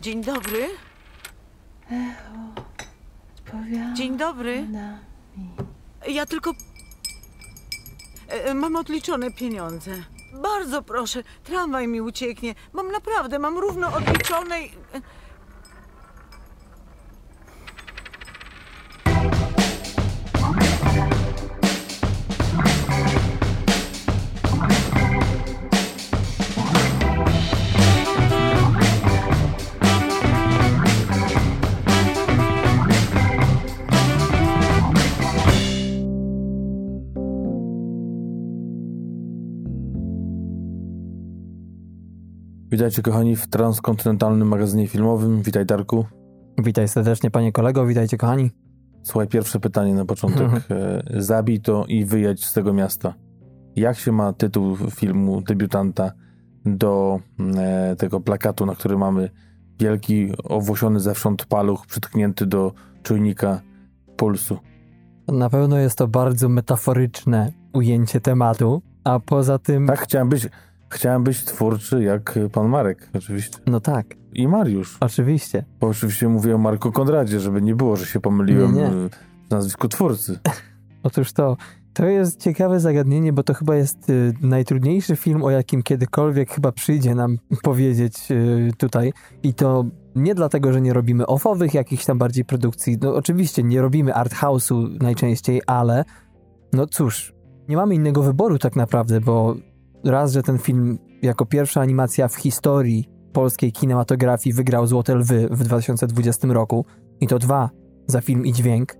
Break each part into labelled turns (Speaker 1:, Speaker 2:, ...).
Speaker 1: Dzień dobry.
Speaker 2: Odpowiada
Speaker 1: Dzień dobry.
Speaker 2: nami.
Speaker 1: Ja tylko. E, Mam odliczone pieniądze. Bardzo proszę, tramwaj mi ucieknie. Mam naprawdę, mam równo odliczone. i-
Speaker 3: Witajcie kochani w transkontynentalnym magazynie filmowym. Witaj Darku.
Speaker 4: Witaj serdecznie, panie kolego, witajcie kochani.
Speaker 3: Słuchaj, pierwsze pytanie na początek. E, Zabij to i wyjedź z tego miasta. Jak się ma tytuł filmu debiutanta do e, tego plakatu, na którym mamy wielki, owłosiony zewsząd paluch przytknięty do czujnika pulsu?
Speaker 4: Na pewno jest to bardzo metaforyczne ujęcie tematu, a poza tym...
Speaker 3: Tak, chciałem być, chciałem być twórczy jak pan Marek, oczywiście.
Speaker 4: No tak,
Speaker 3: I Mariusz.
Speaker 4: oczywiście.
Speaker 3: Bo oczywiście mówię o Marku Konradzie, żeby nie było, że się pomyliłem
Speaker 4: Nie, nie.
Speaker 3: e, w nazwisku twórcy.
Speaker 4: Otóż to, to jest ciekawe zagadnienie, bo to chyba jest y, najtrudniejszy film, o jakim kiedykolwiek chyba przyjdzie nam powiedzieć y, tutaj. I to nie dlatego, że nie robimy ofowych jakichś tam bardziej produkcji. No oczywiście nie robimy art house'u najczęściej, ale no cóż, nie mamy innego wyboru tak naprawdę, bo raz, że ten film jako pierwsza animacja w historii polskiej kinematografii wygrał Złote Lwy w 2020 roku i to dwa za film i dźwięk.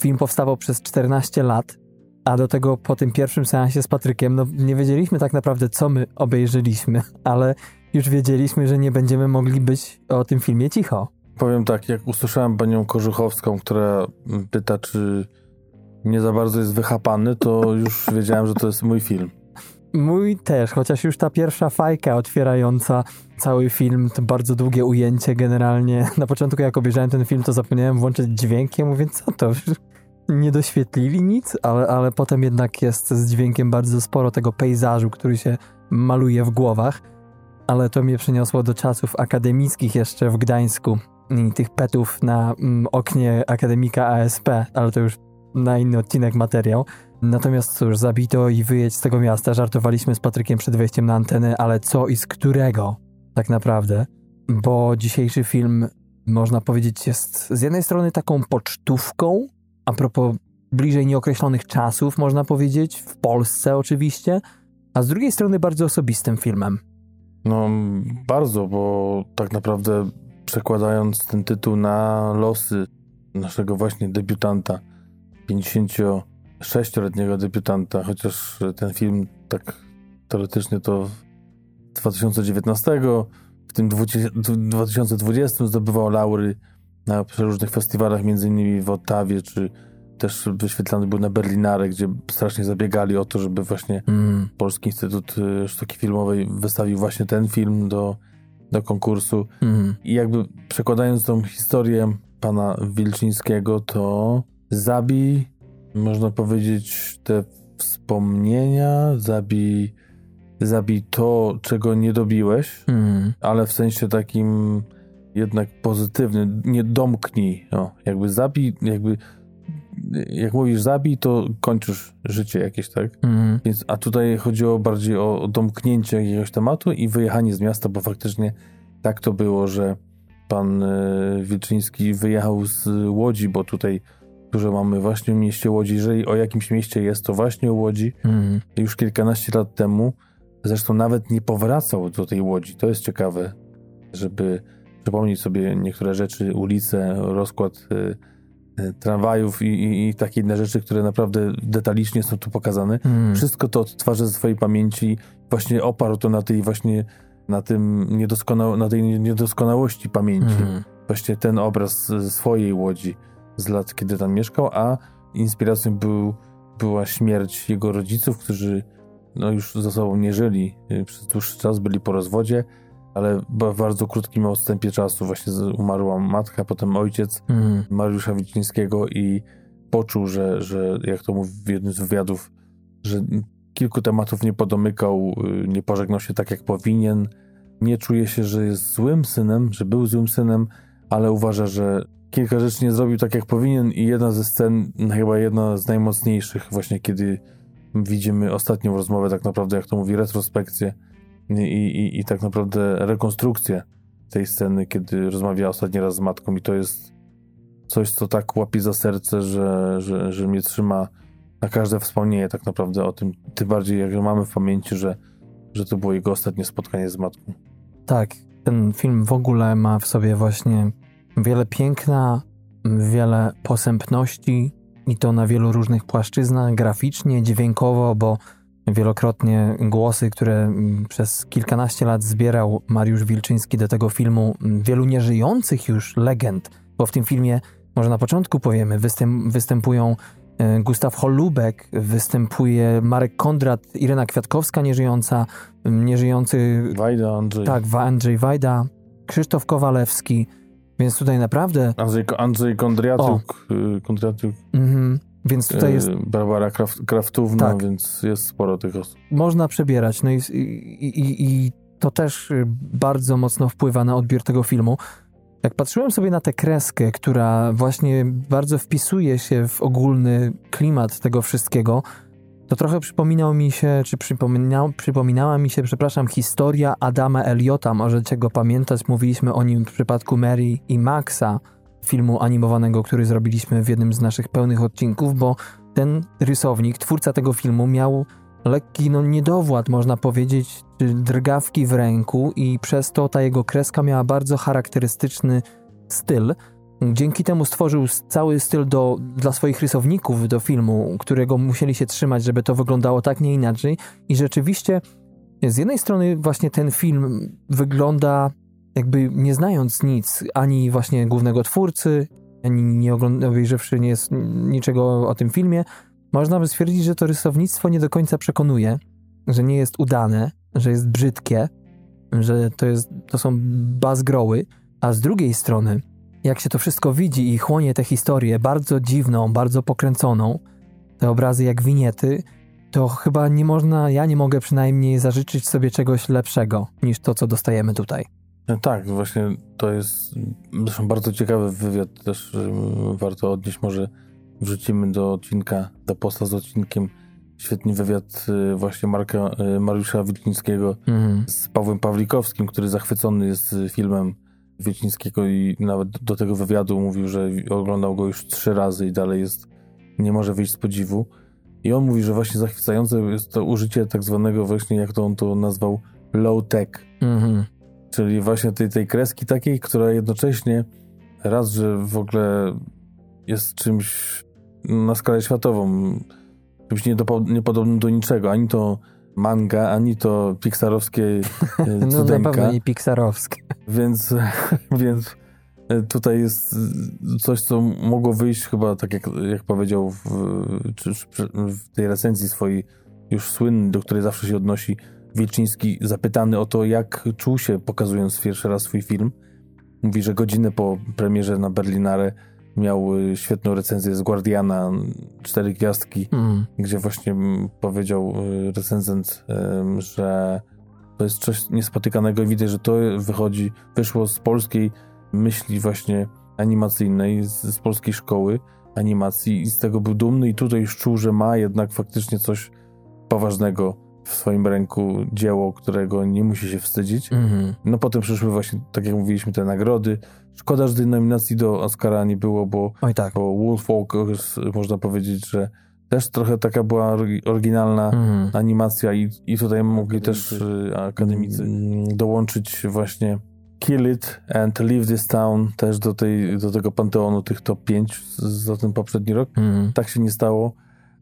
Speaker 4: Film powstawał przez 14 lat, a do tego po tym pierwszym seansie z Patrykiem, no nie wiedzieliśmy tak naprawdę, co my obejrzeliśmy, ale już wiedzieliśmy, że nie będziemy mogli być o tym filmie cicho.
Speaker 3: Powiem tak, jak usłyszałem panią Korzuchowską, która pyta, czy nie za bardzo jest wychapany, to już wiedziałem, że to jest mój film.
Speaker 4: Mój też, chociaż już ta pierwsza fajka otwierająca cały film, to bardzo długie ujęcie generalnie. Na początku jak obejrzałem ten film, to zapomniałem włączyć dźwiękiem, mówię, co to? Nie doświetlili nic, ale, ale potem jednak jest z dźwiękiem bardzo sporo tego pejzażu, który się maluje w głowach. Ale to mnie przeniosło do czasów akademickich jeszcze w Gdańsku i tych petów na mm, oknie akademika ASP, ale to już na inny odcinek materiał. Natomiast cóż, zabito i wyjedź z tego miasta. Żartowaliśmy z Patrykiem przed wejściem na antenę, ale co i z którego tak naprawdę? Bo dzisiejszy film, można powiedzieć, jest z jednej strony taką pocztówką, a propos bliżej nieokreślonych czasów, można powiedzieć, w Polsce oczywiście, a z drugiej strony bardzo osobistym filmem.
Speaker 3: No, bardzo, bo tak naprawdę przekładając ten tytuł na losy naszego właśnie debiutanta, 56-letniego debiutanta, chociaż ten film tak teoretycznie to 2019, w tym 20 2020 zdobywał laury na przeróżnych festiwalach, innymi w Ottawie, czy też wyświetlany był na Berlinare, gdzie strasznie zabiegali o to, żeby właśnie
Speaker 4: Mm.
Speaker 3: Polski Instytut y, Sztuki Filmowej wystawił właśnie ten film do, do konkursu.
Speaker 4: Mm.
Speaker 3: I jakby przekładając tą historię pana Wilczyńskiego, to zabij, można powiedzieć, te wspomnienia, zabij, zabij to, czego nie dobiłeś,
Speaker 4: Mm.
Speaker 3: ale w sensie takim jednak pozytywnym. Nie domknij, no, jakby zabij, jakby jak mówisz zabij, to kończysz życie jakieś, tak?
Speaker 4: Mm.
Speaker 3: Więc, a tutaj chodziło bardziej o, o domknięcie jakiegoś tematu i wyjechanie z miasta, bo faktycznie tak to było, że pan e, Wilczyński wyjechał z Łodzi, bo tutaj dużo mamy właśnie w mieście Łodzi. Jeżeli o jakimś mieście jest, to właśnie o Łodzi.
Speaker 4: Mm.
Speaker 3: Już kilkanaście lat temu, zresztą nawet nie powracał do tej Łodzi. To jest ciekawe, żeby przypomnieć sobie niektóre rzeczy, ulice, rozkład e, e, tramwajów i, i, i takie inne rzeczy, które naprawdę detalicznie są tu pokazane.
Speaker 4: Mm.
Speaker 3: Wszystko to odtwarza ze swojej pamięci, właśnie oparł to na tej właśnie, na tym niedoskonał, na tej niedoskonałości pamięci.
Speaker 4: Mm.
Speaker 3: Właśnie ten obraz swojej Łodzi z lat, kiedy tam mieszkał, a inspiracją był, była śmierć jego rodziców, którzy no już ze sobą nie żyli y, przez dłuższy czas, byli po rozwodzie, ale w bardzo krótkim odstępie czasu właśnie umarła matka, potem ojciec,
Speaker 4: Mm.
Speaker 3: Mariusza Wicińskiego i poczuł, że, że jak to mówi w jednym z wywiadów, że kilku tematów nie podomykał, y, nie pożegnał się tak jak powinien, nie czuje się, że jest złym synem, że był złym synem, ale uważa, że kilka rzeczy nie zrobił tak, jak powinien i jedna ze scen, chyba jedna z najmocniejszych, właśnie kiedy widzimy ostatnią rozmowę, tak naprawdę, jak to mówi, retrospekcję i, i, i tak naprawdę rekonstrukcję tej sceny, kiedy rozmawia ostatni raz z matką i to jest coś, co tak łapie za serce, że, że, że mnie trzyma na każde wspomnienie tak naprawdę o tym, tym bardziej jak mamy w pamięci, że, że to było jego ostatnie spotkanie z matką.
Speaker 4: Tak, ten film w ogóle ma w sobie właśnie wiele piękna, wiele posępności i to na wielu różnych płaszczyznach, graficznie, dźwiękowo, bo wielokrotnie głosy, które przez kilkanaście lat zbierał Mariusz Wilczyński do tego filmu, wielu nieżyjących już legend, bo w tym filmie, może na początku powiemy, występ, występują e, Gustaw Holubek, występuje Marek Kondrat, Irena Kwiatkowska nieżyjąca, nieżyjący...
Speaker 3: Wajda, Andrzej.
Speaker 4: Tak, Andrzej Wajda, Krzysztof Kowalewski, więc tutaj naprawdę...
Speaker 3: Andrzej, Andrzej Kondriatuk. Y.
Speaker 4: Mhm. Więc tutaj jest.
Speaker 3: Y, Barbara Kraft, Kraftówna,
Speaker 4: Tak.
Speaker 3: więc jest sporo tych osób.
Speaker 4: Można przebierać. No i, i, i, i to też bardzo mocno wpływa na odbiór tego filmu. Jak patrzyłem sobie na tę kreskę, która właśnie bardzo wpisuje się w ogólny klimat tego wszystkiego, to trochę przypominał mi się, czy przypominał, przypominała mi się, przepraszam, historia Adama Eliota. Możecie go pamiętać, mówiliśmy o nim w przypadku Mary i Maxa, filmu animowanego, który zrobiliśmy w jednym z naszych pełnych odcinków, bo ten rysownik, twórca tego filmu miał lekki no, niedowład, można powiedzieć, drgawki w ręku i przez to ta jego kreska miała bardzo charakterystyczny styl. Dzięki temu stworzył cały styl do, dla swoich rysowników do filmu, którego musieli się trzymać, żeby to wyglądało tak, nie inaczej. I rzeczywiście z jednej strony właśnie ten film wygląda jakby nie znając nic, ani właśnie głównego twórcy, ani nie obejrzawszy nie jest niczego o tym filmie, można by stwierdzić, że to rysownictwo nie do końca przekonuje, że nie jest udane, że jest brzydkie, że to, jest, to są bazgroły, a z drugiej strony, jak się to wszystko widzi i chłonie tę historię bardzo dziwną, bardzo pokręconą, te obrazy jak winiety, to chyba nie można, ja nie mogę przynajmniej zażyczyć sobie czegoś lepszego niż to, co dostajemy tutaj.
Speaker 3: No Tak, właśnie to jest zresztą bardzo ciekawy wywiad, też y, warto odnieść, może wrzucimy do odcinka, do posta z odcinkiem świetny wywiad y, właśnie Marka, y, Mariusza Wilczyńskiego
Speaker 4: Mhm.
Speaker 3: z Pawłem Pawlikowskim, który zachwycony jest filmem Wilczyńskiego i nawet do tego wywiadu mówił, że oglądał go już trzy razy i dalej jest, nie może wyjść z podziwu. I on mówi, że właśnie zachwycające jest to użycie tak zwanego właśnie, jak to on to nazwał, low tech,
Speaker 4: Mhm.
Speaker 3: czyli właśnie tej, tej kreski takiej, która jednocześnie raz, że w ogóle jest czymś na skalę światową, czymś niedopo- niepodobnym do niczego, ani to manga, ani to pixarowskie e,
Speaker 4: No na
Speaker 3: cudeńka.
Speaker 4: pewno nie pixarowskie.
Speaker 3: Więc, więc tutaj jest coś, co mogło wyjść chyba, tak jak, jak powiedział w, w tej recenzji swojej już słynnej, do której zawsze się odnosi Wilczyński, zapytany o to, jak czuł się pokazując pierwszy raz swój film. Mówi, że godzinę po premierze na Berlinare miał y, świetną recenzję z Guardiana, cztery gwiazdki,
Speaker 4: Mhm.
Speaker 3: gdzie właśnie mm, powiedział y, recenzent, że to jest coś niespotykanego i widać, że to wychodzi, wyszło z polskiej myśli właśnie animacyjnej, z, z polskiej szkoły animacji i z tego był dumny i tutaj już czuł, że ma jednak faktycznie coś poważnego w swoim ręku, dzieło, którego nie musi się wstydzić.
Speaker 4: Mhm.
Speaker 3: No potem przyszły właśnie, tak jak mówiliśmy, te nagrody. Szkoda, że tej nominacji do Oscara nie było, bo
Speaker 4: Oj tak.
Speaker 3: bo Wolfwalkers, można powiedzieć, że też trochę taka była ory- oryginalna
Speaker 4: Mhm.
Speaker 3: animacja i, i tutaj mogli też y, akademicy mm, dołączyć właśnie Kill It and Leave This Town też do, tej, do tego panteonu tych top 5 z- za ten poprzedni rok.
Speaker 4: Mhm.
Speaker 3: Tak się nie stało,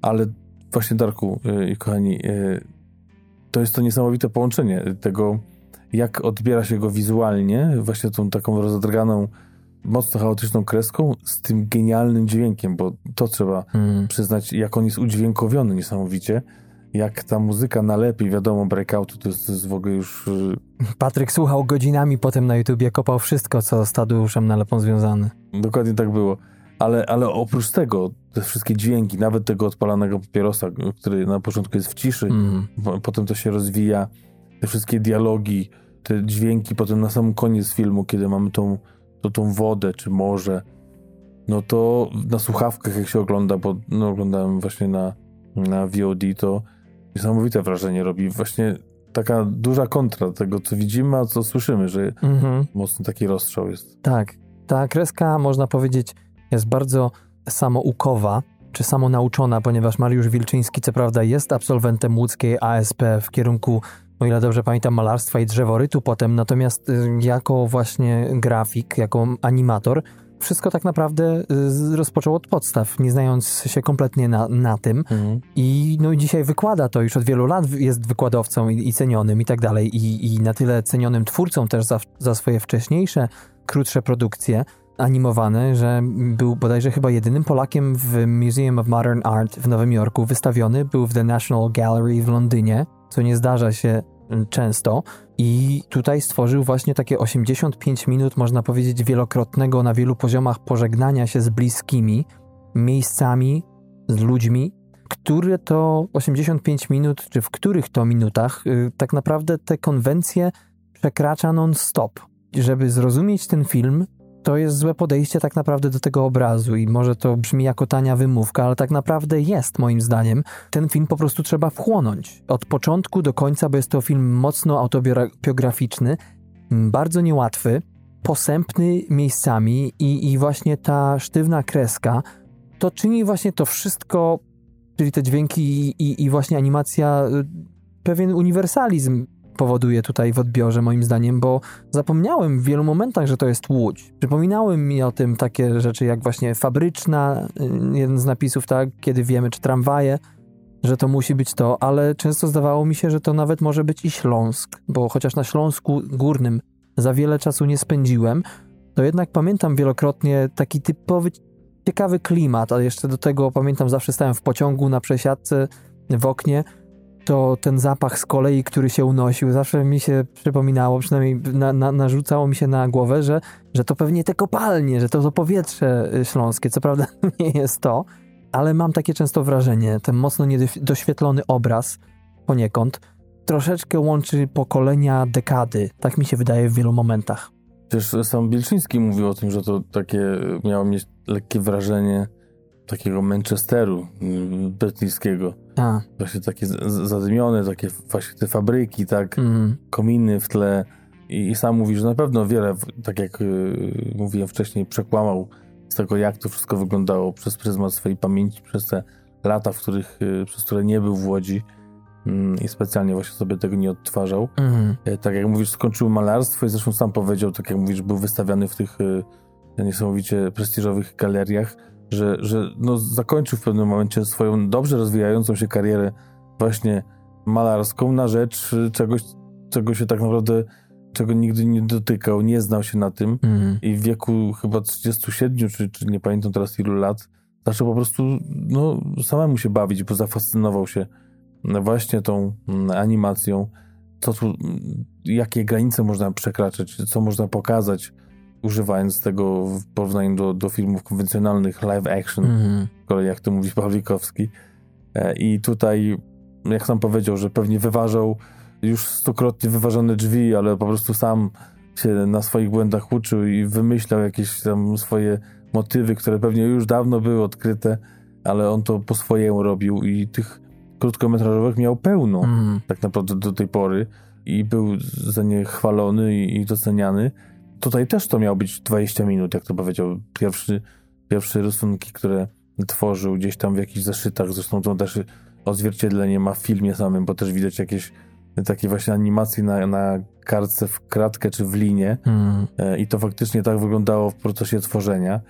Speaker 3: ale właśnie Darku y, i kochani, y, to jest to niesamowite połączenie tego, jak odbiera się go wizualnie, właśnie tą taką rozedrganą, mocno chaotyczną kreską z tym genialnym dźwiękiem, bo to trzeba
Speaker 4: Mhm.
Speaker 3: przyznać, jak on jest udźwiękowiony niesamowicie, jak ta muzyka nalepi, wiadomo, breakoutu to jest, to jest w ogóle już... y,
Speaker 4: Patryk słuchał godzinami potem na YouTubie, kopał wszystko, co z Tadeuszem Nalepą związane.
Speaker 3: Dokładnie tak było. Ale, ale oprócz tego, te wszystkie dźwięki, nawet tego odpalanego papierosa, który na początku jest w ciszy,
Speaker 4: Mhm.
Speaker 3: po- potem to się rozwija, te wszystkie dialogi, te dźwięki potem na sam koniec filmu, kiedy mamy tą, to, tą wodę czy morze, no to na słuchawkach jak się ogląda, bo no, oglądałem właśnie na, na VOD, to niesamowite wrażenie robi. Właśnie taka duża kontra tego, co widzimy, a co słyszymy, że
Speaker 4: Mhm.
Speaker 3: mocno taki rozstrzał jest.
Speaker 4: Tak, ta kreska, można powiedzieć, jest bardzo samoukowa, czy samonauczona, ponieważ Mariusz Wilczyński, co prawda, jest absolwentem łódzkiej ASP w kierunku, o ile dobrze pamiętam, malarstwa i drzeworytu potem, natomiast y, jako właśnie grafik, jako animator, wszystko tak naprawdę y, rozpoczął od podstaw, nie znając się kompletnie na, na tym. I no dzisiaj wykłada to, już od wielu lat jest wykładowcą i, i cenionym i tak dalej. I, I na tyle cenionym twórcą też za, za swoje wcześniejsze, krótsze produkcje animowane, że był bodajże chyba jedynym Polakiem w Museum of Modern Art w Nowym Jorku wystawiony. Był w The National Gallery w Londynie, co nie zdarza się mm, często. I tutaj stworzył właśnie takie 85 minut, można powiedzieć, wielokrotnego na wielu poziomach pożegnania się z bliskimi, miejscami, z ludźmi, które to 85 minut, czy w których to minutach y, tak naprawdę te konwencje przekracza non-stop. Żeby zrozumieć ten film, to jest złe podejście tak naprawdę do tego obrazu i może to brzmi jako tania wymówka, ale tak naprawdę jest moim zdaniem. Ten film po prostu trzeba wchłonąć. Od początku do końca, bo jest to film mocno autobiograficzny, bardzo niełatwy, posępny miejscami i, i właśnie ta sztywna kreska to czyni właśnie to wszystko, czyli te dźwięki i, i, i właśnie animacja, y, pewien uniwersalizm powoduje tutaj w odbiorze, moim zdaniem, bo zapomniałem w wielu momentach, że to jest łódź. Przypominały mi o tym takie rzeczy jak właśnie fabryczna, y, jeden z napisów, tak, kiedy wiemy, czy tramwaje, że to musi być to, ale często zdawało mi się, że to nawet może być i Śląsk, bo chociaż na Śląsku Górnym za wiele czasu nie spędziłem, to jednak pamiętam wielokrotnie taki typowy ciekawy klimat, ale jeszcze do tego pamiętam, zawsze stałem w pociągu na przesiadce w oknie, to ten zapach z kolei, który się unosił, zawsze mi się przypominało, przynajmniej na, na, narzucało mi się na głowę, że, że to pewnie te kopalnie, że to to powietrze y, śląskie. Co prawda nie jest to, ale mam takie często wrażenie, ten mocno niedoświetlony obraz poniekąd troszeczkę łączy pokolenia dekady. Tak mi się wydaje w wielu momentach.
Speaker 3: Też sam Bielczyński mówił o tym, że to takie miało mieć lekkie wrażenie takiego Manchesteru mm, brytyjskiego.
Speaker 4: A,
Speaker 3: Właśnie takie zadymione, takie właśnie te fabryki, tak,
Speaker 4: mm,
Speaker 3: kominy w tle. I, I sam mówi, że na pewno wiele, tak jak y, mówiłem wcześniej, przekłamał z tego, jak to wszystko wyglądało przez pryzmat swojej pamięci, przez te lata, w których, y, przez które nie był w Łodzi mm, i specjalnie właśnie sobie tego nie odtwarzał.
Speaker 4: mm,
Speaker 3: Tak jak mówisz, skończył malarstwo i zresztą sam powiedział, tak jak mówisz, był wystawiany w tych e, niesamowicie prestiżowych galeriach, że, że no, zakończył w pewnym momencie swoją dobrze rozwijającą się karierę właśnie malarską na rzecz e, czegoś, czego się tak naprawdę, czego nigdy nie dotykał, nie znał się na tym.
Speaker 4: Mm.
Speaker 3: i w wieku chyba 37, czy, czy nie pamiętam teraz ilu lat, zaczął po prostu no, samemu się bawić, bo zafascynował się no, właśnie tą mm, animacją, co tu, mm, jakie granice można przekraczać, co można pokazać, używając tego w porównaniu do, do filmów konwencjonalnych, live action,
Speaker 4: Mm.
Speaker 3: kolei jak to mówi Pawlikowski. E, I tutaj, jak sam powiedział, że pewnie wyważał już stukrotnie wyważone drzwi, ale po prostu sam się na swoich błędach uczył i wymyślał jakieś tam swoje motywy, które pewnie już dawno były odkryte, ale on to po swojemu robił i tych krótkometrażowych miał pełno
Speaker 4: Mm.
Speaker 3: tak naprawdę do tej pory i był za nie chwalony i, i doceniany. Tutaj też to miało być 20 minut, jak to powiedział. Pierwszy, pierwsze rysunki, które tworzył gdzieś tam w jakichś zeszytach, zresztą to też odzwierciedlenie ma w filmie samym, bo też widać jakieś takie właśnie animacje na, na kartce w kratkę czy w linie
Speaker 4: Mm.
Speaker 3: I to faktycznie tak wyglądało w procesie tworzenia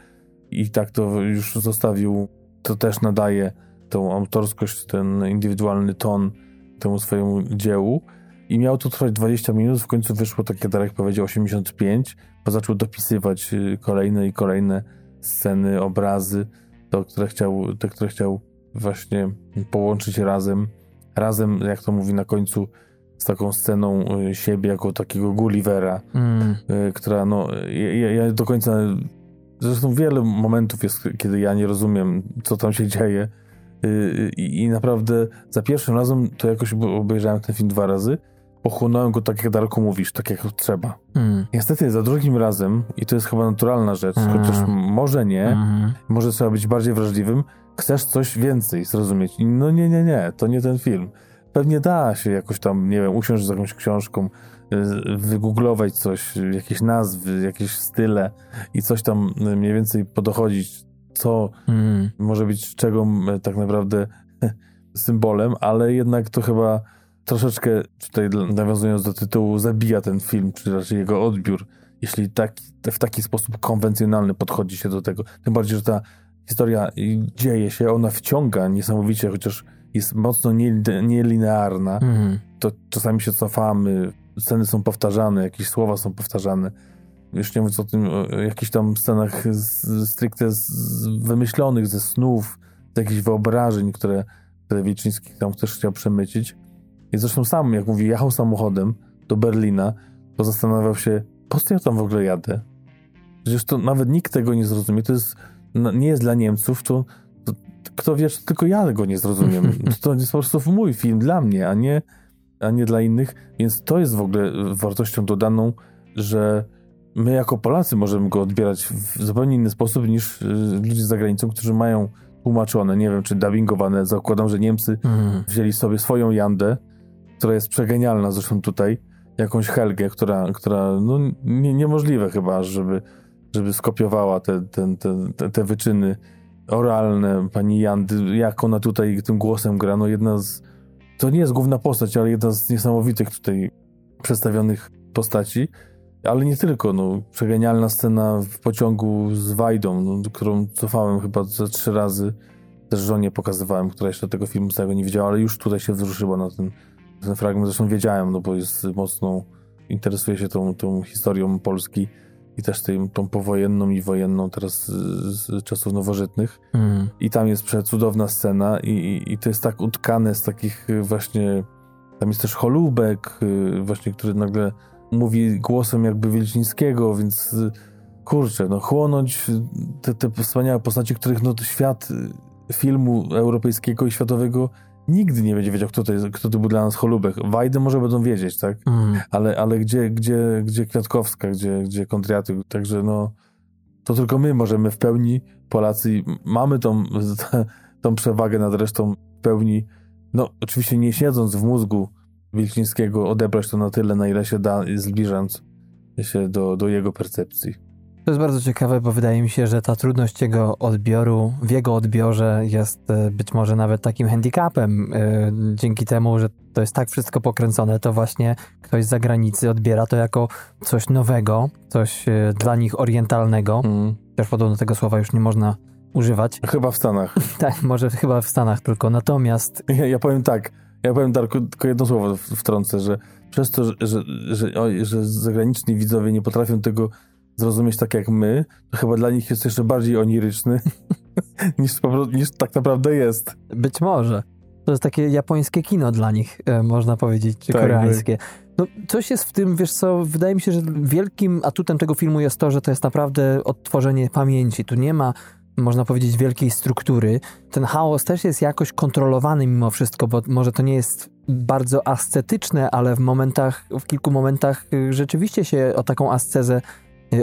Speaker 3: i tak to już zostawił, to też nadaje tą autorskość, ten indywidualny ton temu swojemu dziełu i miał to trwać 20 minut, w końcu wyszło, tak jak Darek powiedział, 85, bo zaczął dopisywać y, kolejne i kolejne sceny, obrazy, to, które chciał, te, które chciał właśnie połączyć razem, razem, jak to mówi na końcu, z taką sceną y, siebie jako takiego Gullivera,
Speaker 4: Mm.
Speaker 3: y, która no, ja, ja do końca, zresztą wiele momentów jest, kiedy ja nie rozumiem, co tam się dzieje. I, i naprawdę za pierwszym razem to jakoś obejrzałem ten film dwa razy, pochłonąłem go tak, jak Darku mówisz, tak jak trzeba.
Speaker 4: Mm.
Speaker 3: Niestety za drugim razem, i to jest chyba naturalna rzecz,
Speaker 4: Mhm.
Speaker 3: chociaż może nie,
Speaker 4: Mhm.
Speaker 3: może trzeba być bardziej wrażliwym, chcesz coś więcej zrozumieć. No nie, nie, nie, to nie ten film. Pewnie da się jakoś tam, nie wiem, usiąść z jakąś książką, y, wygooglować coś, y, jakieś nazwy, jakieś style i coś tam y, mniej więcej podochodzić, co
Speaker 4: Mm.
Speaker 3: może być czego m, tak naprawdę symbolem, ale jednak to chyba troszeczkę, tutaj nawiązując do tytułu, zabija ten film, czy raczej jego odbiór, jeśli tak, w taki sposób konwencjonalny podchodzi się do tego. Tym bardziej, że ta historia dzieje się, ona wciąga niesamowicie, chociaż jest mocno nie- nielinearna.
Speaker 4: Mhm.
Speaker 3: To czasami się cofamy, sceny są powtarzane, jakieś słowa są powtarzane. Już nie mówiąc o tym, o jakichś tam scenach z, stricte z, z wymyślonych ze snów, z jakichś wyobrażeń, które, które Wilczyński tam też chciał przemycić. I zresztą sam, jak mówi, jechał samochodem do Berlina, to zastanawiał się, po co ja tam w ogóle jadę? Przecież to nawet nikt tego nie zrozumie. To jest, no, nie jest dla Niemców, to, to kto wie, czy tylko ja go nie zrozumiem. to jest po prostu mój film dla mnie, a nie, a nie dla innych. Więc to jest w ogóle wartością dodaną, że my jako Polacy możemy go odbierać w zupełnie inny sposób niż y, ludzie za granicą, którzy mają tłumaczone, nie wiem, czy dubbingowane. Zakładam, że Niemcy
Speaker 4: Mhm.
Speaker 3: wzięli sobie swoją Jandę, która jest przegenialna zresztą tutaj, jakąś Helgę, która, która no nie, niemożliwe chyba, żeby, żeby skopiowała te, te, te, te, wyczyny oralne pani Jandy, jak ona tutaj tym głosem gra, no jedna z, to nie jest główna postać, ale jedna z niesamowitych tutaj przedstawionych postaci, ale nie tylko, no, przegenialna scena w pociągu z Wajdą, no, którą cofałem chyba ze trzy razy, też żonie pokazywałem, która jeszcze tego filmu całego nie widziała, ale już tutaj się wzruszyła na ten, ten fragment. Zresztą wiedziałem, no bo jest mocno, interesuje się tą, tą historią Polski i też tej, tą powojenną i wojenną teraz z, czasów nowożytnych.
Speaker 4: Mhm.
Speaker 3: I tam jest przecudowna scena i, i, i to jest tak utkane z takich y, właśnie, tam jest też Holubek, y, właśnie, który nagle mówi głosem jakby Wilczyńskiego, więc y, kurczę, no chłonąć te, te wspaniałe postaci, których no świat filmu europejskiego i światowego nigdy nie będzie wiedział, kto to, jest, kto to był dla nas Holubek. Wajdy może będą wiedzieć, tak?
Speaker 4: Mhm.
Speaker 3: Ale, ale gdzie, gdzie, gdzie Kwiatkowska, gdzie, gdzie Kontriaty, także no to tylko my możemy w pełni, Polacy, mamy tą, tą przewagę nad resztą w pełni, no oczywiście nie siedząc w mózgu Wilczyńskiego, odebrać to na tyle, na ile się da, zbliżając się do, do jego percepcji.
Speaker 4: To jest bardzo ciekawe, bo wydaje mi się, że ta trudność jego odbioru, w jego odbiorze jest e, być może nawet takim handicapem. e, Dzięki temu, że to jest tak wszystko pokręcone, to właśnie ktoś z zagranicy odbiera to jako coś nowego, coś e, dla nich orientalnego.
Speaker 3: Mm.
Speaker 4: Chociaż podobno tego słowa już nie można używać.
Speaker 3: Chyba w Stanach.
Speaker 4: Tak, może chyba w Stanach tylko. Natomiast
Speaker 3: Ja, ja powiem tak, ja powiem Darku, tylko jedno słowo wtrącę, że przez to, że, że, że, że zagraniczni widzowie nie potrafią tego zrozumieć tak jak my, to chyba dla nich jest jeszcze bardziej oniryczny niż, niż tak naprawdę jest.
Speaker 4: być może. To jest takie japońskie kino dla nich, e, można powiedzieć, czy
Speaker 3: Tak,
Speaker 4: koreańskie. No, coś jest w tym, wiesz co, wydaje mi się, że wielkim atutem tego filmu jest to, że to jest naprawdę odtworzenie pamięci. Tu nie ma, można powiedzieć, wielkiej struktury. Ten chaos też jest jakoś kontrolowany mimo wszystko, bo może to nie jest bardzo ascetyczne, ale w momentach, w kilku momentach y, rzeczywiście się o taką ascezę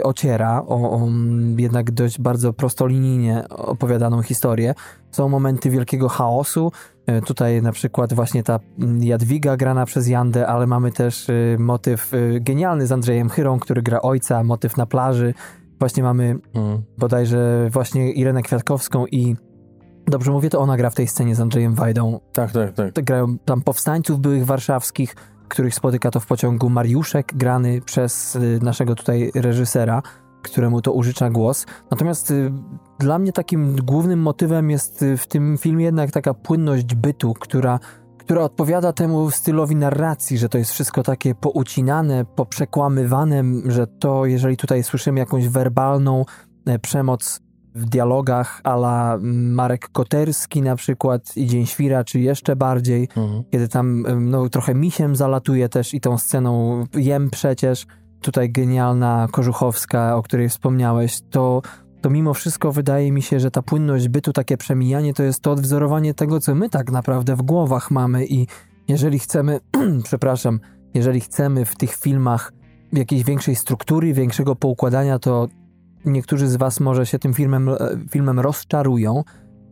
Speaker 4: ociera, o, o mm, jednak dość bardzo prostolinijnie opowiadaną historię. Są momenty wielkiego chaosu. E, Tutaj na przykład właśnie ta mm, Jadwiga grana przez Jandę, ale mamy też y, motyw y, genialny z Andrzejem Chyrą, który gra ojca, motyw na plaży. Właśnie mamy bodajże właśnie Irenę Kwiatkowską i dobrze mówię, to ona gra w tej scenie z Andrzejem Wajdą.
Speaker 3: Tak, tak, tak.
Speaker 4: Grają tam powstańców byłych warszawskich, których spotyka to w pociągu Mariuszek, grany przez y, naszego tutaj reżysera, któremu to użycza głos. Natomiast y, dla mnie takim głównym motywem jest y, w tym filmie jednak taka płynność bytu, która, która odpowiada temu stylowi narracji, że to jest wszystko takie poucinane, poprzekłamywane, że to, jeżeli tutaj słyszymy jakąś werbalną e, przemoc w dialogach ala Marek Koterski na przykład i Dzień Świra, czy jeszcze bardziej,
Speaker 3: Mhm.
Speaker 4: kiedy tam no, trochę misiem zalatuje też i tą sceną jem przecież, tutaj genialna Korzuchowska, o której wspomniałeś, to, to mimo wszystko wydaje mi się, że ta płynność bytu, takie przemijanie, to jest to odwzorowanie tego, co my tak naprawdę w głowach mamy i jeżeli chcemy, przepraszam, jeżeli chcemy w tych filmach jakiejś większej struktury, większego poukładania, to niektórzy z Was może się tym filmem, e, filmem rozczarują,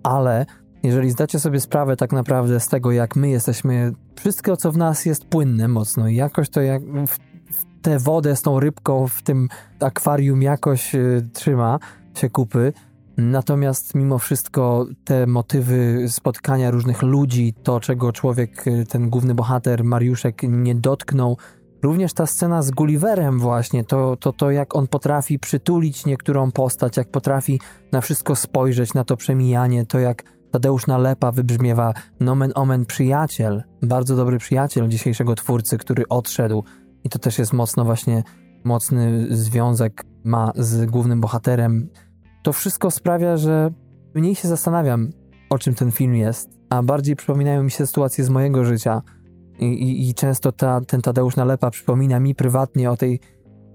Speaker 4: ale jeżeli zdacie sobie sprawę tak naprawdę z tego, jak my jesteśmy, wszystko co w nas jest płynne mocno i jakoś to jak w, w tę wodę z tą rybką w tym akwarium jakoś y, trzyma się kupy, Natomiast mimo wszystko te motywy spotkania różnych ludzi, to czego człowiek, y, ten główny bohater Mariuszek nie dotknął, również ta scena z Gulliverem właśnie, to, to, to jak on potrafi przytulić niektórą postać, jak potrafi na wszystko spojrzeć, na to przemijanie, to jak Tadeusz Nalepa wybrzmiewa nomen omen przyjaciel, bardzo dobry przyjaciel dzisiejszego twórcy, który odszedł i to też jest mocno właśnie, mocny związek ma z głównym bohaterem, to wszystko sprawia, że mniej się zastanawiam, o czym ten film jest, a bardziej przypominają mi się sytuacje z mojego życia. I, i, często ta, ten Tadeusz Nalepa przypomina mi prywatnie o tej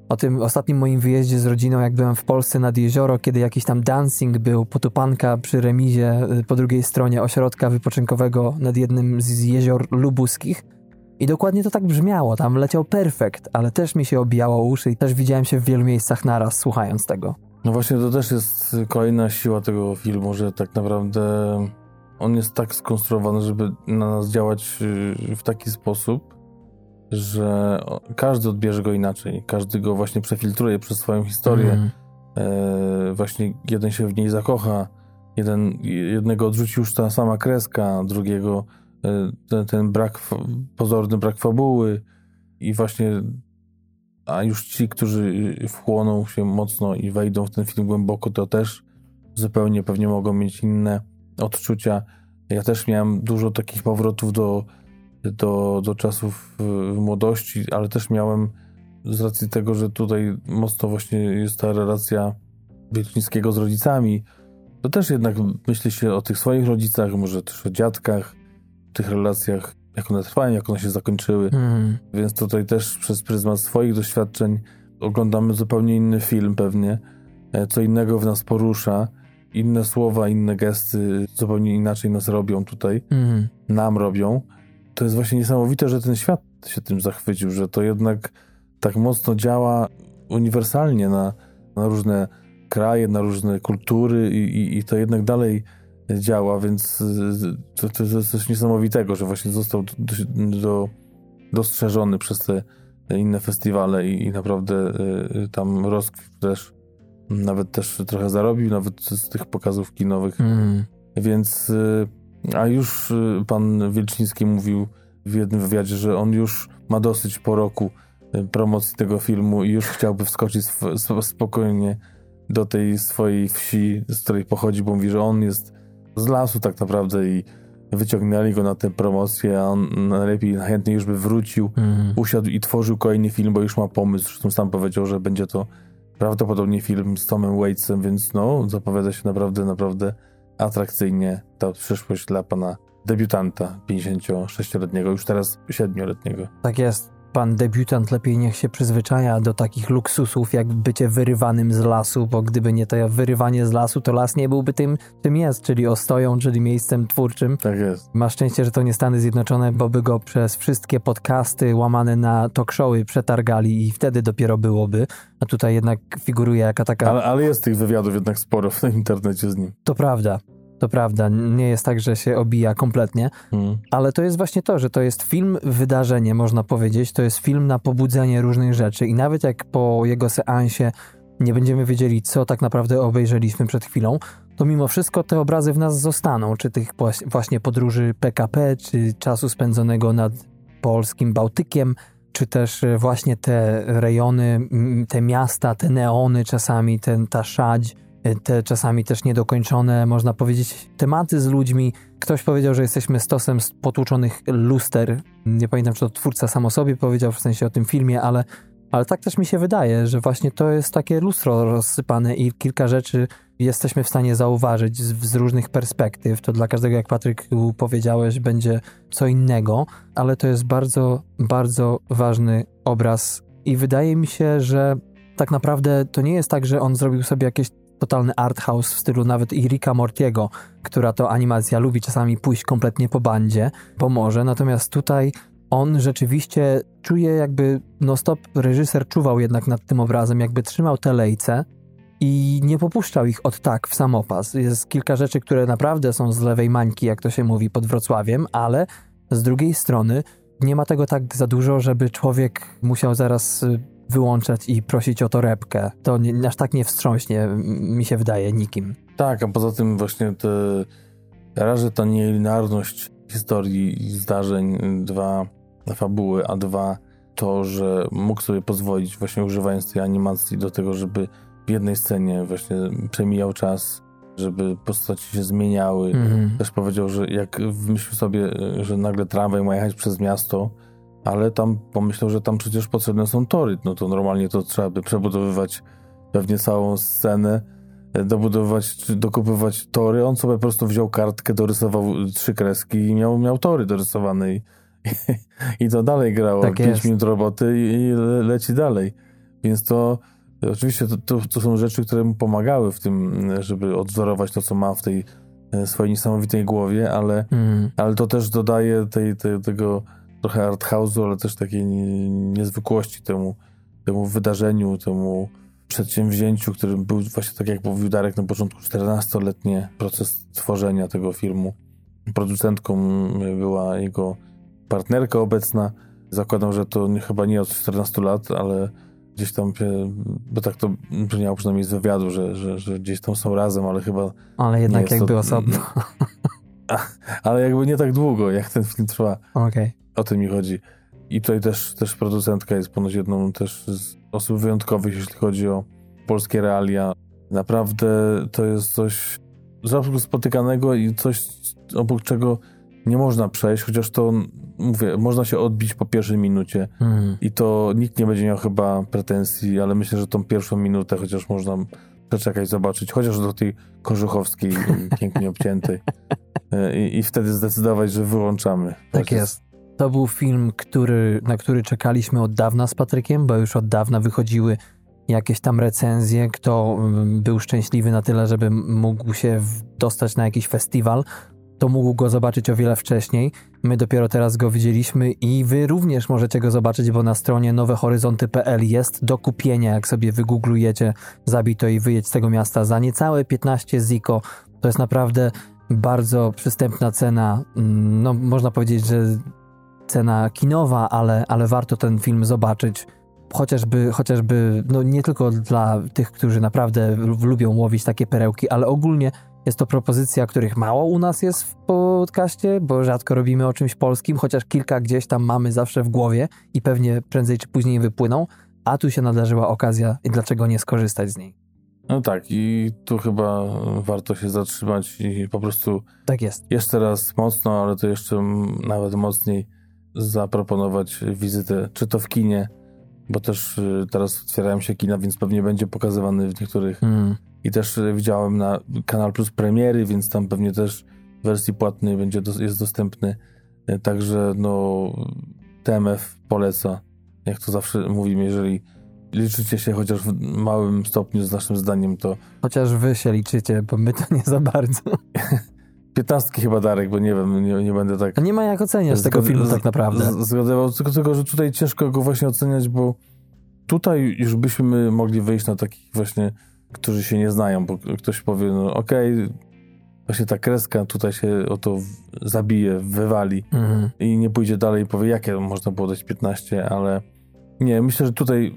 Speaker 4: o tym ostatnim moim wyjeździe z rodziną, jak byłem w Polsce nad jezioro, kiedy jakiś tam dancing był, potupanka przy remizie y, po drugiej stronie ośrodka wypoczynkowego nad jednym z jezior lubuskich. I dokładnie to tak brzmiało, tam leciał perfekt, ale też mi się obijało uszy i też widziałem się w wielu miejscach naraz, słuchając tego.
Speaker 3: No właśnie to też jest kolejna siła tego filmu, że tak naprawdę on jest tak skonstruowany, żeby na nas działać y, w taki sposób, że każdy odbierze go inaczej, każdy go właśnie przefiltruje przez swoją historię. Mm. E, właśnie jeden się w niej zakocha, jeden, jednego odrzuci już ta sama kreska, drugiego e, ten, ten brak, pozorny brak fabuły i właśnie a już ci, którzy wchłoną się mocno i wejdą w ten film głęboko, to też zupełnie pewnie mogą mieć inne odczucia. Ja też miałem dużo takich powrotów do, do, do czasów młodości, ale też miałem z racji tego, że tutaj mocno właśnie jest ta relacja Wiecznickiego z rodzicami, to też jednak myśli się o tych swoich rodzicach, może też o dziadkach, tych relacjach jak one trwają, jak one się zakończyły. Mm. Więc tutaj też przez pryzmat swoich doświadczeń oglądamy zupełnie inny film pewnie, e, co innego w nas porusza, inne słowa, inne gesty zupełnie inaczej nas robią tutaj, mm. nam robią. To jest właśnie niesamowite, że ten świat się tym zachwycił, że to jednak tak mocno działa uniwersalnie na, na różne kraje, na różne kultury i, i, i to jednak dalej działa, więc y, to, to, jest coś niesamowitego, że właśnie został do, do, dostrzeżony przez te inne festiwale i, i naprawdę y, tam rozkwit też nawet też trochę zarobił, nawet z tych pokazów kinowych. Mm. Więc y, a już pan Wielczyński mówił w jednym wywiadzie, że on już ma dosyć po roku promocji tego filmu i już chciałby wskoczyć spokojnie do tej swojej wsi, z której pochodzi, bo mówi, że on jest z lasu tak naprawdę i wyciągnęli go na tę promocję, a on najlepiej, chętnie już by wrócił, mm. usiadł i tworzył kolejny film, bo już ma pomysł. Zresztą sam powiedział, że będzie to prawdopodobnie film z Tomem Waitsem, więc no, zapowiada się naprawdę, naprawdę atrakcyjnie ta przyszłość dla pana debiutanta 56-letniego, już teraz 7-letniego.
Speaker 4: Tak jest pan debiutant lepiej niech się przyzwyczaja do takich luksusów, jak bycie wyrywanym z lasu, bo gdyby nie to wyrywanie z lasu, to las nie byłby tym, czym jest, czyli ostoją, czyli miejscem twórczym.
Speaker 3: Tak jest.
Speaker 4: Ma szczęście, że to nie Stany Zjednoczone, bo by go przez wszystkie podcasty łamane na talk showy przetargali i wtedy dopiero byłoby. A tutaj jednak figuruje jaka taka...
Speaker 3: Ale, ale jest tych wywiadów jednak sporo w internecie z nim.
Speaker 4: To prawda. To prawda, nie jest tak, że się obija kompletnie, hmm. ale to jest właśnie to, że to jest film wydarzenie, można powiedzieć. To jest film na pobudzenie różnych rzeczy i nawet jak po jego seansie nie będziemy wiedzieli, co tak naprawdę obejrzeliśmy przed chwilą, to mimo wszystko te obrazy w nas zostaną, czy tych właśnie podróży PKP, czy czasu spędzonego nad polskim Bałtykiem, czy też właśnie te rejony, te miasta, te neony czasami, ten, ta szadź, te czasami też niedokończone, można powiedzieć, tematy z ludźmi. Ktoś powiedział, że jesteśmy stosem potłuczonych luster. Nie pamiętam, czy to twórca sam o sobie powiedział, w sensie o tym filmie, ale, ale tak też mi się wydaje, że właśnie to jest takie lustro rozsypane i kilka rzeczy jesteśmy w stanie zauważyć z, z różnych perspektyw. To dla każdego, jak Patryk powiedziałeś, będzie co innego, ale to jest bardzo, bardzo ważny obraz i wydaje mi się, że tak naprawdę to nie jest tak, że on zrobił sobie jakieś totalny art house w stylu nawet i Mortiego, która to animacja lubi czasami pójść kompletnie po bandzie, pomoże. Natomiast tutaj on rzeczywiście czuje jakby, no stop, reżyser czuwał jednak nad tym obrazem, jakby trzymał te lejce i nie popuszczał ich od tak w samopas. Jest kilka rzeczy, które naprawdę są z lewej mańki, jak to się mówi, pod Wrocławiem, ale z drugiej strony nie ma tego tak za dużo, żeby człowiek musiał zaraz y, wyłączać i prosić o torebkę. To nie, aż tak nie wstrząśnie, mi się wydaje, nikim.
Speaker 3: Tak, a poza tym właśnie te, raz, że ta nielinarność historii i zdarzeń, dwa, fabuły, a dwa, to, że mógł sobie pozwolić właśnie używając tej animacji do tego, żeby w jednej scenie właśnie przemijał czas, żeby postaci się zmieniały.
Speaker 4: Mhm.
Speaker 3: Też powiedział, że jak wymyślił sobie, że nagle tramwaj ma jechać przez miasto, ale tam pomyślał, że tam przecież potrzebne są tory. No to normalnie to trzeba by przebudowywać pewnie całą scenę, dobudować czy dokupywać tory. On sobie po prostu wziął kartkę, dorysował trzy kreski i miał, miał tory dorysowane i, i to dalej grało.
Speaker 4: Tak
Speaker 3: Pięć minut roboty i, i le- leci dalej. Więc to oczywiście to, to, to są rzeczy, które mu pomagały w tym, żeby odwzorować to, co ma w tej e, swojej niesamowitej głowie, ale
Speaker 4: Mhm.
Speaker 3: ale to też dodaje tej, tej, tego trochę art house'u, ale też takiej nie- niezwykłości temu, temu wydarzeniu, temu przedsięwzięciu, którym był właśnie tak jak mówił Darek na początku, 14-letnie proces tworzenia tego filmu. Producentką była jego partnerka obecna. Zakładam, że to chyba nie od 14 lat, ale gdzieś tam się, bo tak to brzmiało przynajmniej z wywiadu, że, że, że gdzieś tam są razem, ale chyba
Speaker 4: Ale jednak
Speaker 3: jest to-
Speaker 4: jakby osobno.
Speaker 3: ale jakby nie tak długo, jak ten film trwa.
Speaker 4: Okej.
Speaker 3: O tym mi chodzi. I tutaj też, też producentka jest ponoć jedną też z osób wyjątkowych, jeśli chodzi o polskie realia. Naprawdę to jest coś rzadko spotykanego i coś, obok czego nie można przejść, chociaż to, mówię, można się odbić po pierwszej minucie
Speaker 4: Mhm.
Speaker 3: i to nikt nie będzie miał chyba pretensji, ale myślę, że tą pierwszą minutę chociaż można przeczekać, zobaczyć, chociaż do tej kożuchowskiej, pięknie obciętej E, i, i wtedy zdecydować, że wyłączamy.
Speaker 4: Tak jest. To był film, który, na który czekaliśmy od dawna z Patrykiem, bo już od dawna wychodziły jakieś tam recenzje. Kto mm, był szczęśliwy na tyle, żeby mógł się dostać na jakiś festiwal, to mógł go zobaczyć o wiele wcześniej. My dopiero teraz go widzieliśmy i wy również możecie go zobaczyć, bo na stronie nowehoryzonty.pl jest do kupienia. Jak sobie wygooglujecie, zabij to i wyjedź z tego miasta za niecałe 15 ziko. To jest naprawdę bardzo przystępna cena. Mm, No, można powiedzieć, że cena kinowa, ale, ale warto ten film zobaczyć. Chociażby, chociażby no nie tylko dla tych, którzy naprawdę lubią łowić takie perełki, ale ogólnie jest to propozycja, których mało u nas jest w podcaście, bo rzadko robimy o czymś polskim, chociaż kilka gdzieś tam mamy zawsze w głowie i pewnie prędzej czy później wypłyną, a tu się nadarzyła okazja i dlaczego nie skorzystać z niej.
Speaker 3: No tak, i tu chyba warto się zatrzymać i po prostu
Speaker 4: Tak jest.
Speaker 3: jeszcze raz mocno, ale to jeszcze nawet mocniej zaproponować wizytę, czy to w kinie, bo też y, teraz otwierają się kina, więc pewnie będzie pokazywany w niektórych.
Speaker 4: Mm.
Speaker 3: I też y, widziałem na Kanal Plus premiery, więc tam pewnie też w wersji płatnej będzie jest dostępny. Y, Także no TMF poleca, jak to zawsze mówimy, jeżeli liczycie się chociaż w małym stopniu z naszym zdaniem, to
Speaker 4: Chociaż wy się liczycie, bo my to nie za bardzo.
Speaker 3: piętnastki chyba Darek, bo nie wiem, nie, nie będę tak
Speaker 4: A nie ma jak oceniać tego filmu
Speaker 3: z-
Speaker 4: tak naprawdę.
Speaker 3: Zgadywał, tylko, tylko, że tutaj ciężko go właśnie oceniać, bo tutaj już byśmy mogli wyjść na takich właśnie, którzy się nie znają, bo ktoś powie, no okej, właśnie ta kreska tutaj się o to zabije, wywali
Speaker 4: Mhm.
Speaker 3: i nie pójdzie dalej i powie, jakie można było dać 15, ale nie, myślę, że tutaj,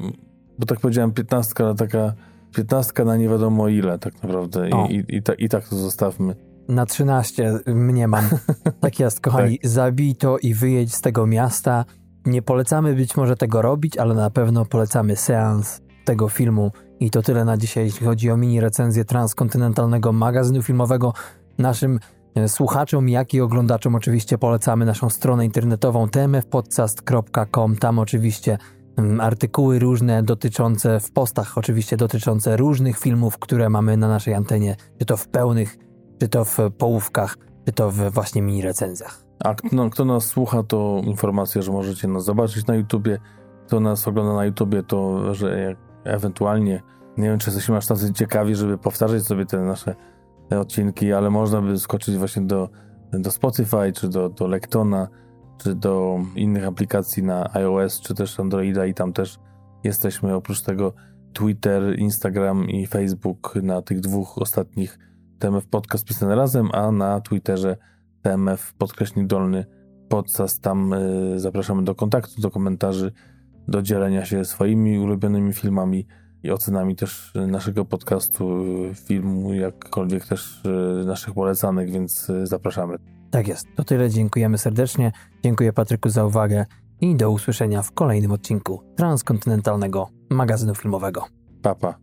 Speaker 3: bo tak powiedziałem 15, ale taka 15 na nie wiadomo ile tak naprawdę i, i, i, ta, i tak to zostawmy.
Speaker 4: Na 13 mnie mam. Tak jest, kochani. Zabij to i wyjedź z tego miasta. Nie polecamy być może tego robić, ale na pewno polecamy seans tego filmu. I to tyle na dzisiaj, jeśli chodzi o mini recenzję transkontynentalnego magazynu filmowego. Naszym e, słuchaczom, jak i oglądaczom oczywiście polecamy naszą stronę internetową tmfpodcast.com. Tam oczywiście mm, artykuły różne dotyczące, w postach oczywiście dotyczące różnych filmów, które mamy na naszej antenie, czy to w pełnych, czy to w połówkach, czy to w właśnie mini recenzjach.
Speaker 3: A kto, no, kto nas słucha, to informacja, że możecie nas zobaczyć na YouTubie. Kto nas ogląda na YouTubie, to że ewentualnie, nie wiem, czy jesteśmy aż tacy ciekawi, żeby powtarzać sobie te nasze te odcinki, ale można by skoczyć właśnie do, do Spotify czy do, do Lektona czy do innych aplikacji na iOS, czy też Androida i tam też jesteśmy. Oprócz tego Twitter, Instagram i Facebook na tych dwóch ostatnich TMF Podcast pisane razem, a na Twitterze TMF podkreśnik dolny podcast. Tam y, zapraszamy do kontaktu, do komentarzy, do dzielenia się swoimi ulubionymi filmami i ocenami też naszego podcastu, y, filmu, jakkolwiek też y, naszych polecanych, więc y, zapraszamy.
Speaker 4: Tak jest. To tyle. Dziękujemy serdecznie. Dziękuję Patryku za uwagę i do usłyszenia w kolejnym odcinku transkontynentalnego magazynu filmowego.
Speaker 3: Papa.